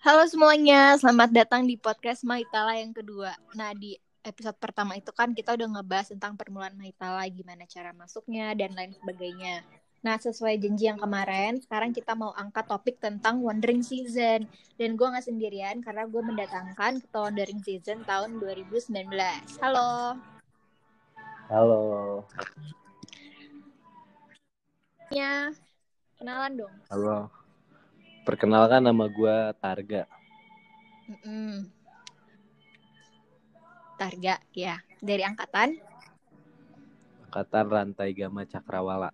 Halo semuanya, selamat datang di podcast Mahitala yang kedua. Nah, di episode pertama itu kan kita udah ngebahas tentang permulaan Mahitala, gimana cara masuknya, dan lain sebagainya. Nah, sesuai janji yang kemarin, sekarang kita mau angkat topik tentang Wandering Season. Dan gue nggak sendirian, karena gue mendatangkan ketua Wandering Season tahun 2019. Halo. Halo. Ya, kenalan dong. Halo. Perkenalkan nama gue Targa. Mm-mm. Targa, ya. Dari angkatan? Angkatan Rantai Gama Cakrawala.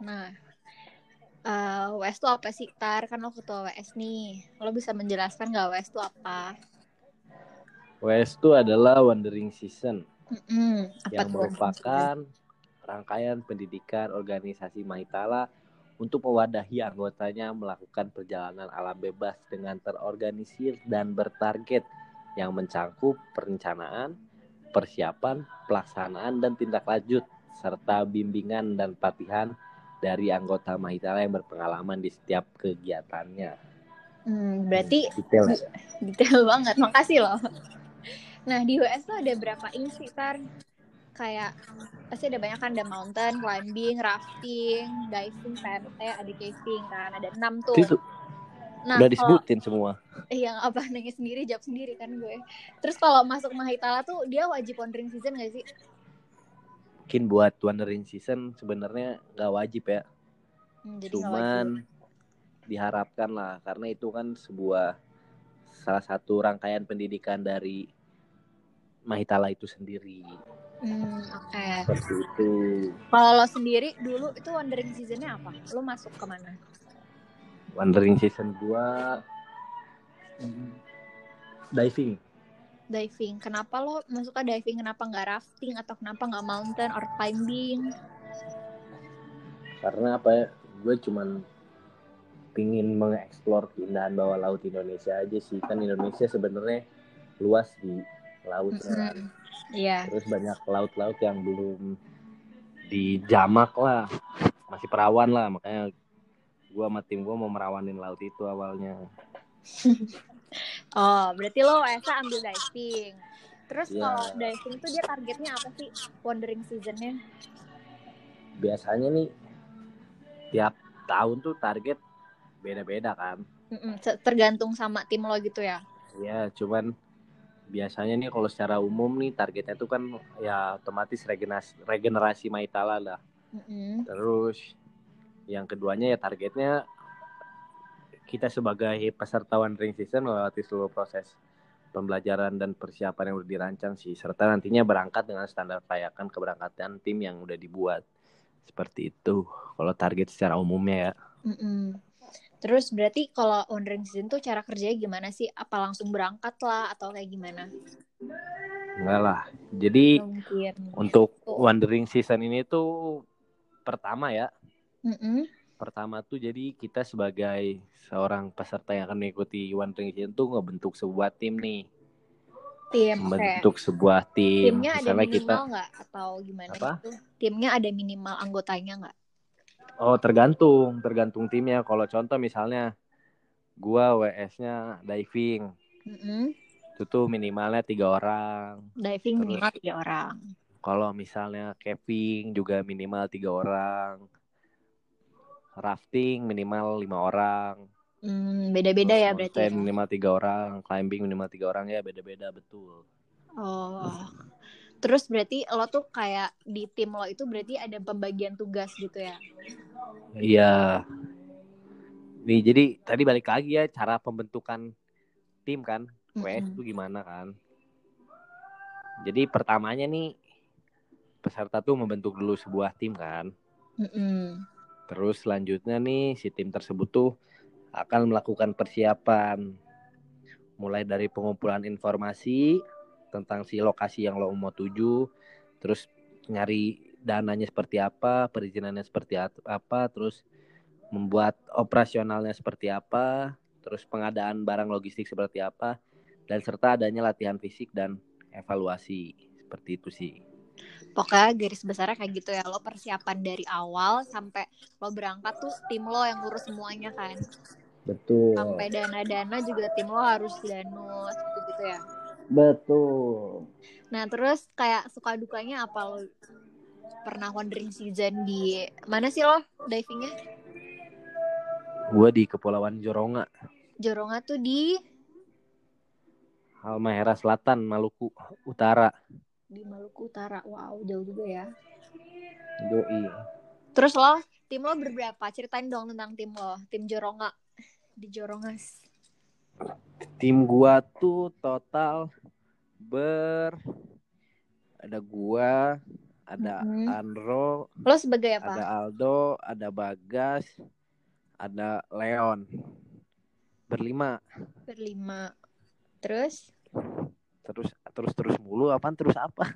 Nah, uh, WS itu apa sih, Tar? Kan lo ketua WS nih. Lo bisa menjelaskan nggak WS itu apa? WS itu adalah Wandering Season Mm-mm. Apa yang merupakan rangkaian pendidikan organisasi Mahitala untuk mewadahi anggotanya melakukan perjalanan alam bebas dengan terorganisir dan bertarget yang mencangkup perencanaan, persiapan, pelaksanaan, dan tindak lanjut serta bimbingan dan pelatihan dari anggota Mahitala yang berpengalaman di setiap kegiatannya. Hmm, berarti Detail ya? detail banget. Makasih loh. Nah, di WS tuh ada berapa ing sih, Tar? Kayak pasti ada banyak kan ada mountain climbing, rafting, diving, PMT, ada caving kan, ada enam tuh. Itu Nah, udah kalau disebutin semua. yang apa nanya sendiri jawab sendiri kan gue. Terus kalau masuk Mahitala tuh dia wajib wandering season gak sih? Mungkin buat Wandering Season sebenarnya nggak wajib ya. Hmm, jadi wajib. Cuman diharapkan lah karena itu kan sebuah salah satu rangkaian pendidikan dari Mahitala itu sendiri. Hmm, oke. Seperti itu. Kalau lo sendiri dulu itu wandering seasonnya apa? Lo masuk ke mana? Wandering Season 2 diving. Diving. Kenapa lo masuk ke diving? Kenapa nggak rafting atau kenapa nggak mountain or climbing? Karena apa ya? Gue cuman pingin mengeksplor keindahan bawah laut Indonesia aja sih. Kan Indonesia sebenarnya luas di lautnya. kan. Mm-mm. Iya. Terus banyak laut-laut yang belum dijamak lah. Masih perawan lah. Makanya gue sama tim gue mau merawanin laut itu awalnya. Oh, berarti lo Esa ambil diving. Terus Iya. kalau diving tuh dia targetnya apa sih? Wandering seasonnya? Biasanya nih tiap tahun tuh target beda-beda kan. Mm-mm, se- Tergantung sama tim lo gitu ya? Ya cuman biasanya nih kalau secara umum nih targetnya tuh kan ya otomatis regenerasi, regenerasi Maitala lah. Mm-mm. Terus yang keduanya ya targetnya kita sebagai peserta Wandering Season melewati seluruh proses pembelajaran dan persiapan yang udah dirancang sih serta nantinya berangkat dengan standar kelayakan keberangkatan tim yang udah dibuat seperti itu kalau target secara umumnya ya Mm-mm. Terus berarti kalau wandering season tuh cara kerjanya gimana sih? Apa langsung berangkat lah atau kayak gimana? enggak lah jadi Mungkin. untuk Wandering Season ini tuh pertama ya Mm-mm. pertama tuh jadi kita sebagai seorang peserta yang akan mengikuti Wandering Season tuh ngebentuk sebuah tim nih Tim, membentuk sebuah tim Timnya ada misalnya kita minimal nggak atau gimana Apa? gitu? Timnya ada minimal anggotanya nggak? Oh tergantung tergantung timnya kalau contoh misalnya gua WS-nya diving Mm-mm. itu tuh minimalnya tiga orang Diving Terus. minimal tiga orang. kalau misalnya camping juga minimal tiga orang rafting minimal lima orang Hmm, beda-beda ya berarti. mountain minimal tiga orang climbing minimal tiga orang ya beda-beda betul Oh. Terus berarti lo tuh kayak di tim lo itu berarti ada pembagian tugas gitu ya? Iya. Nih jadi tadi balik lagi ya cara pembentukan tim kan. WS Mm-mm. itu gimana kan. Jadi pertamanya nih peserta tuh membentuk dulu sebuah tim kan. Mm-mm. Terus selanjutnya nih si tim tersebut tuh akan melakukan persiapan mulai dari pengumpulan informasi tentang si lokasi yang lo mau tuju, terus nyari dananya seperti apa, perizinannya seperti apa, terus membuat operasionalnya seperti apa, terus pengadaan barang logistik seperti apa, dan serta adanya latihan fisik dan evaluasi seperti itu sih. Pokoknya garis besarnya kayak gitu ya. Lo persiapan dari awal sampai lo berangkat tuh tim lo yang ngurus semuanya kan. Betul. sampai dana-dana juga tim lo harus danus gitu ya Betul. nah terus kayak suka dukanya apa lo? Pernah wandering season di mana sih lo divingnya? Gue di Kepulauan Joronga, Joronga tuh di Halmahera Selatan, Maluku Utara. di Maluku Utara. Wow jauh juga ya. Yoi. terus lo tim lo berberapa ceritain dong tentang tim lo tim Joronga. Di Jorongas Tim gua tuh total ber ada gua, ada Mhm. Andro, lo sebagai apa ada Aldo, ada Bagas, ada Leon. Berlima. berlima terus Terus terus terus mulu apaan terus apa?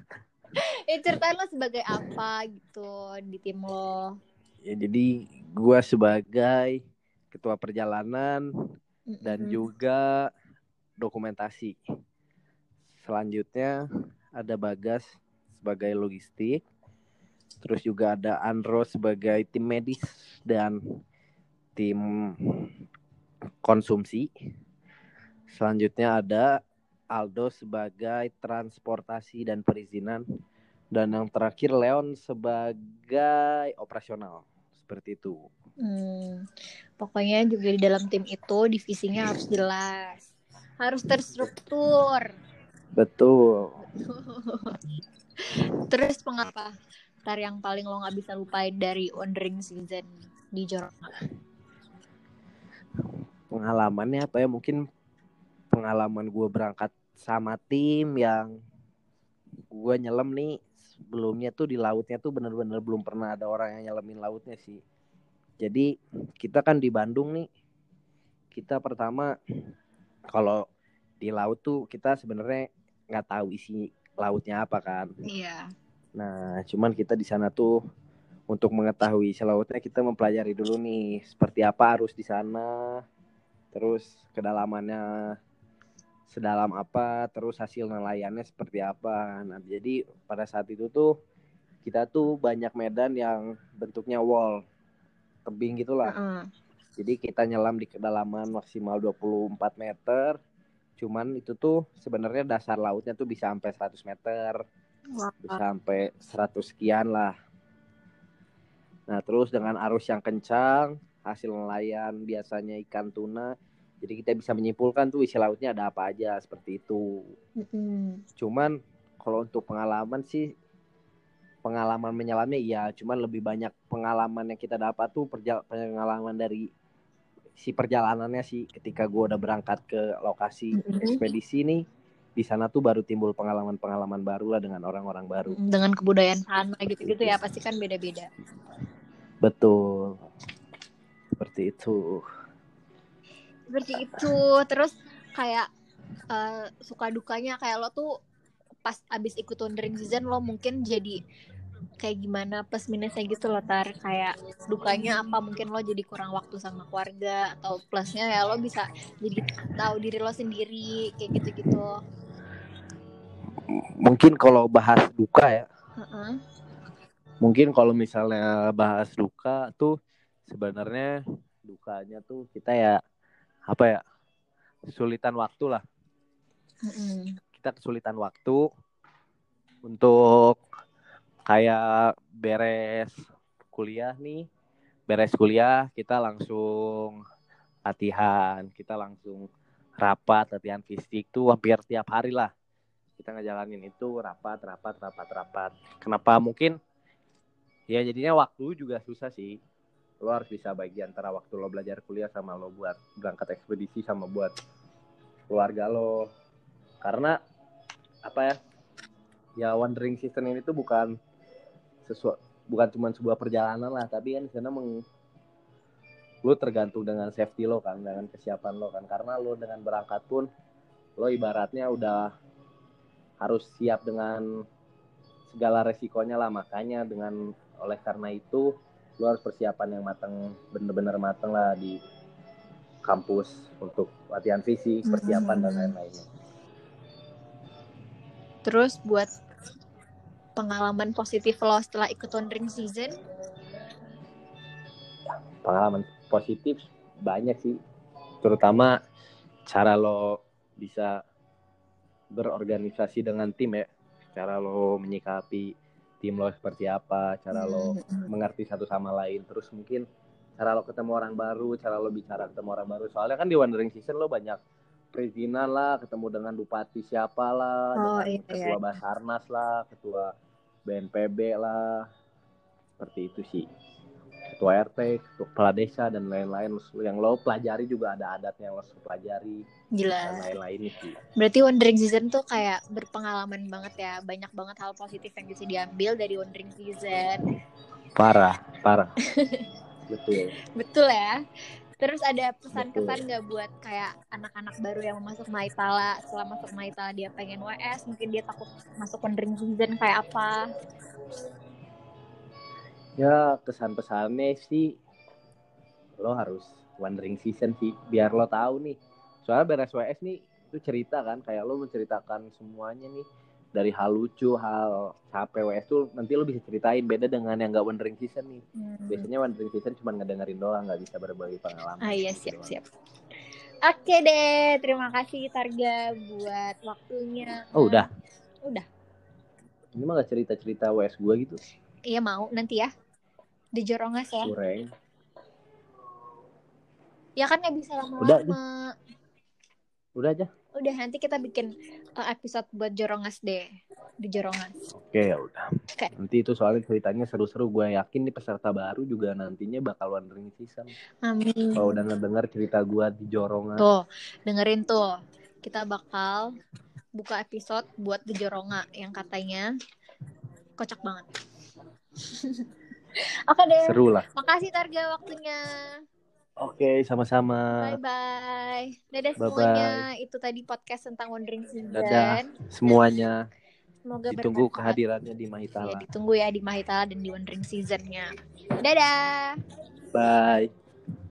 eh ceritain lo sebagai apa gitu di tim lo Ya jadi gua sebagai ketua perjalanan dan Mm-mm. juga dokumentasi. Selanjutnya ada Bagas sebagai logistik. Terus juga ada Andro sebagai tim medis dan tim konsumsi. Selanjutnya ada Aldo sebagai transportasi dan perizinan dan yang terakhir Leon sebagai operasional. Seperti itu. Hmm, pokoknya juga di dalam tim itu divisinya harus jelas, harus terstruktur. Betul. Terus pengapa? Ntar yang paling lo nggak bisa lupain dari wandering season di Joronga. pengalamannya apa ya mungkin pengalaman gue berangkat sama tim yang gue nyelam nih sebelumnya tuh di lautnya tuh bener-bener belum pernah ada orang yang nyelemin lautnya sih jadi kita kan di Bandung nih kita pertama kalau di laut tuh kita sebenarnya nggak tahu isi lautnya apa kan Iya. Nah, cuman kita di sana tuh untuk mengetahui isi lautnya kita mempelajari dulu nih seperti apa arus di sana, terus kedalamannya sedalam apa, terus hasil nelayannya seperti apa. Nah, jadi pada saat itu tuh kita tuh banyak medan yang bentuknya wall, tebing gitulah. Heeh. Jadi kita nyelam di kedalaman maksimal 24 meter. Cuman itu tuh sebenarnya dasar lautnya tuh bisa sampai 100 meter Wah. bisa sampai 100 sekian lah. Nah, terus dengan arus yang kencang, hasil nelayan biasanya ikan tuna, jadi kita bisa menyimpulkan tuh isi lautnya ada apa aja seperti itu. Mm-mm. Cuman kalau untuk pengalaman sih pengalaman menyelamnya iya, cuman lebih banyak pengalaman yang kita dapat tuh perja- pengalaman dari si perjalanannya sih ketika gua udah berangkat ke lokasi Mm-mm. ekspedisi nih di sana tuh baru timbul pengalaman-pengalaman baru lah dengan orang-orang baru. Dengan kebudayaan sana gitu-gitu ya pasti kan beda-beda. Betul. Seperti itu. Seperti itu. Terus kayak eh, suka dukanya kayak lo tuh pas abis ikut wandering season lo mungkin jadi kayak gimana plus minusnya gitu loh tar kayak dukanya apa mungkin lo jadi kurang waktu sama keluarga atau plusnya ya lo bisa jadi tahu diri lo sendiri kayak gitu-gitu Mungkin kalau bahas duka ya, Heeh. mungkin kalau misalnya bahas duka tuh sebenarnya dukanya tuh kita ya apa ya? Kesulitan waktu lah. Mm-mm. Kita kesulitan waktu untuk kayak beres kuliah nih. Beres kuliah kita langsung latihan, kita langsung rapat, latihan fisik tuh hampir tiap hari lah. Kita ngejalanin itu rapat, rapat, rapat, rapat. Kenapa mungkin ya jadinya waktu juga susah sih. Lo harus bisa bagi antara waktu lo belajar kuliah sama lo buat berangkat ekspedisi sama buat keluarga lo. Karena apa ya? Ya wandering season ini tuh bukan sesuatu bukan cuma sebuah perjalanan lah, tapi kan di sana meng lu tergantung dengan safety lo kan, dengan kesiapan lo kan. Karena lo dengan berangkat pun lo ibaratnya udah harus siap dengan segala resikonya lah makanya dengan oleh karena itu lo harus persiapan yang matang bener-bener matang lah di kampus untuk latihan fisik persiapan dan Mhm. lain-lainnya. Terus buat pengalaman positif lo setelah ikut wandering season? Pengalaman positif banyak sih. Terutama cara lo bisa berorganisasi dengan tim ya. Cara lo menyikapi tim lo seperti apa cara lo Hmm. mengerti satu sama lain terus mungkin cara lo ketemu orang baru cara lo bicara ketemu orang baru soalnya kan di Wandering Season lo banyak perizinan lah ketemu dengan bupati siapa lah Oh, dengan iya, ketua iya. Basarnas lah ketua BNPB lah seperti itu sih ketua RT ketua kepala desa dan lain-lain yang lo pelajari juga ada adatnya yang lo pelajari dan Jelas. lain-lain sih Berarti Wandering Season tuh kayak berpengalaman banget ya. Banyak banget hal positif yang bisa diambil dari Wandering Season. parah parah betul Betul ya. Terus ada pesan-kesan nggak buat kayak anak-anak baru yang mau masuk Maitala setelah masuk Maitala dia pengen WS mungkin dia takut masuk Wandering Season kayak apa? Ya kesan pesannya sih lo harus wandering season sih biar lo tahu nih soalnya beres WS nih itu cerita kan kayak lo menceritakan semuanya nih dari hal lucu hal capek WS tuh nanti lo bisa ceritain beda dengan yang gak wandering season nih Hmm. biasanya wandering season cuma ngedengerin doang nggak bisa berbagi pengalaman Ah iya Gitu siap doang. siap. Oke deh, terima kasih Targa buat waktunya. oh udah Udah. ini mah gak cerita cerita WS gua gitu Iya mau nanti ya. Di Jorongas ya. kurang Ya kan nggak bisa Udah, lama-lama. udah aja Udah nanti kita bikin uh, episode buat Jorongas deh di Jorongas. oke ya udah Oke. nanti itu soalnya ceritanya seru-seru gue yakin nih peserta baru juga nantinya bakal wandering season Amin. kalau udah ngedenger cerita gua di Jorongan Tuh, dengerin tuh. Kita bakal buka episode buat di Joronga yang katanya kocak banget. Oke deh. seru lah Makasih Targa waktunya. oke sama-sama Bye bye. Dadah Bye-bye. semuanya. Itu tadi podcast tentang Wandering Season. Dadah. semuanya Semoga ditunggu bermanfaat. kehadirannya di Ya, Mahitala ditunggu ya di Mahitala dan di Wandering Seasonnya. Dadah. bye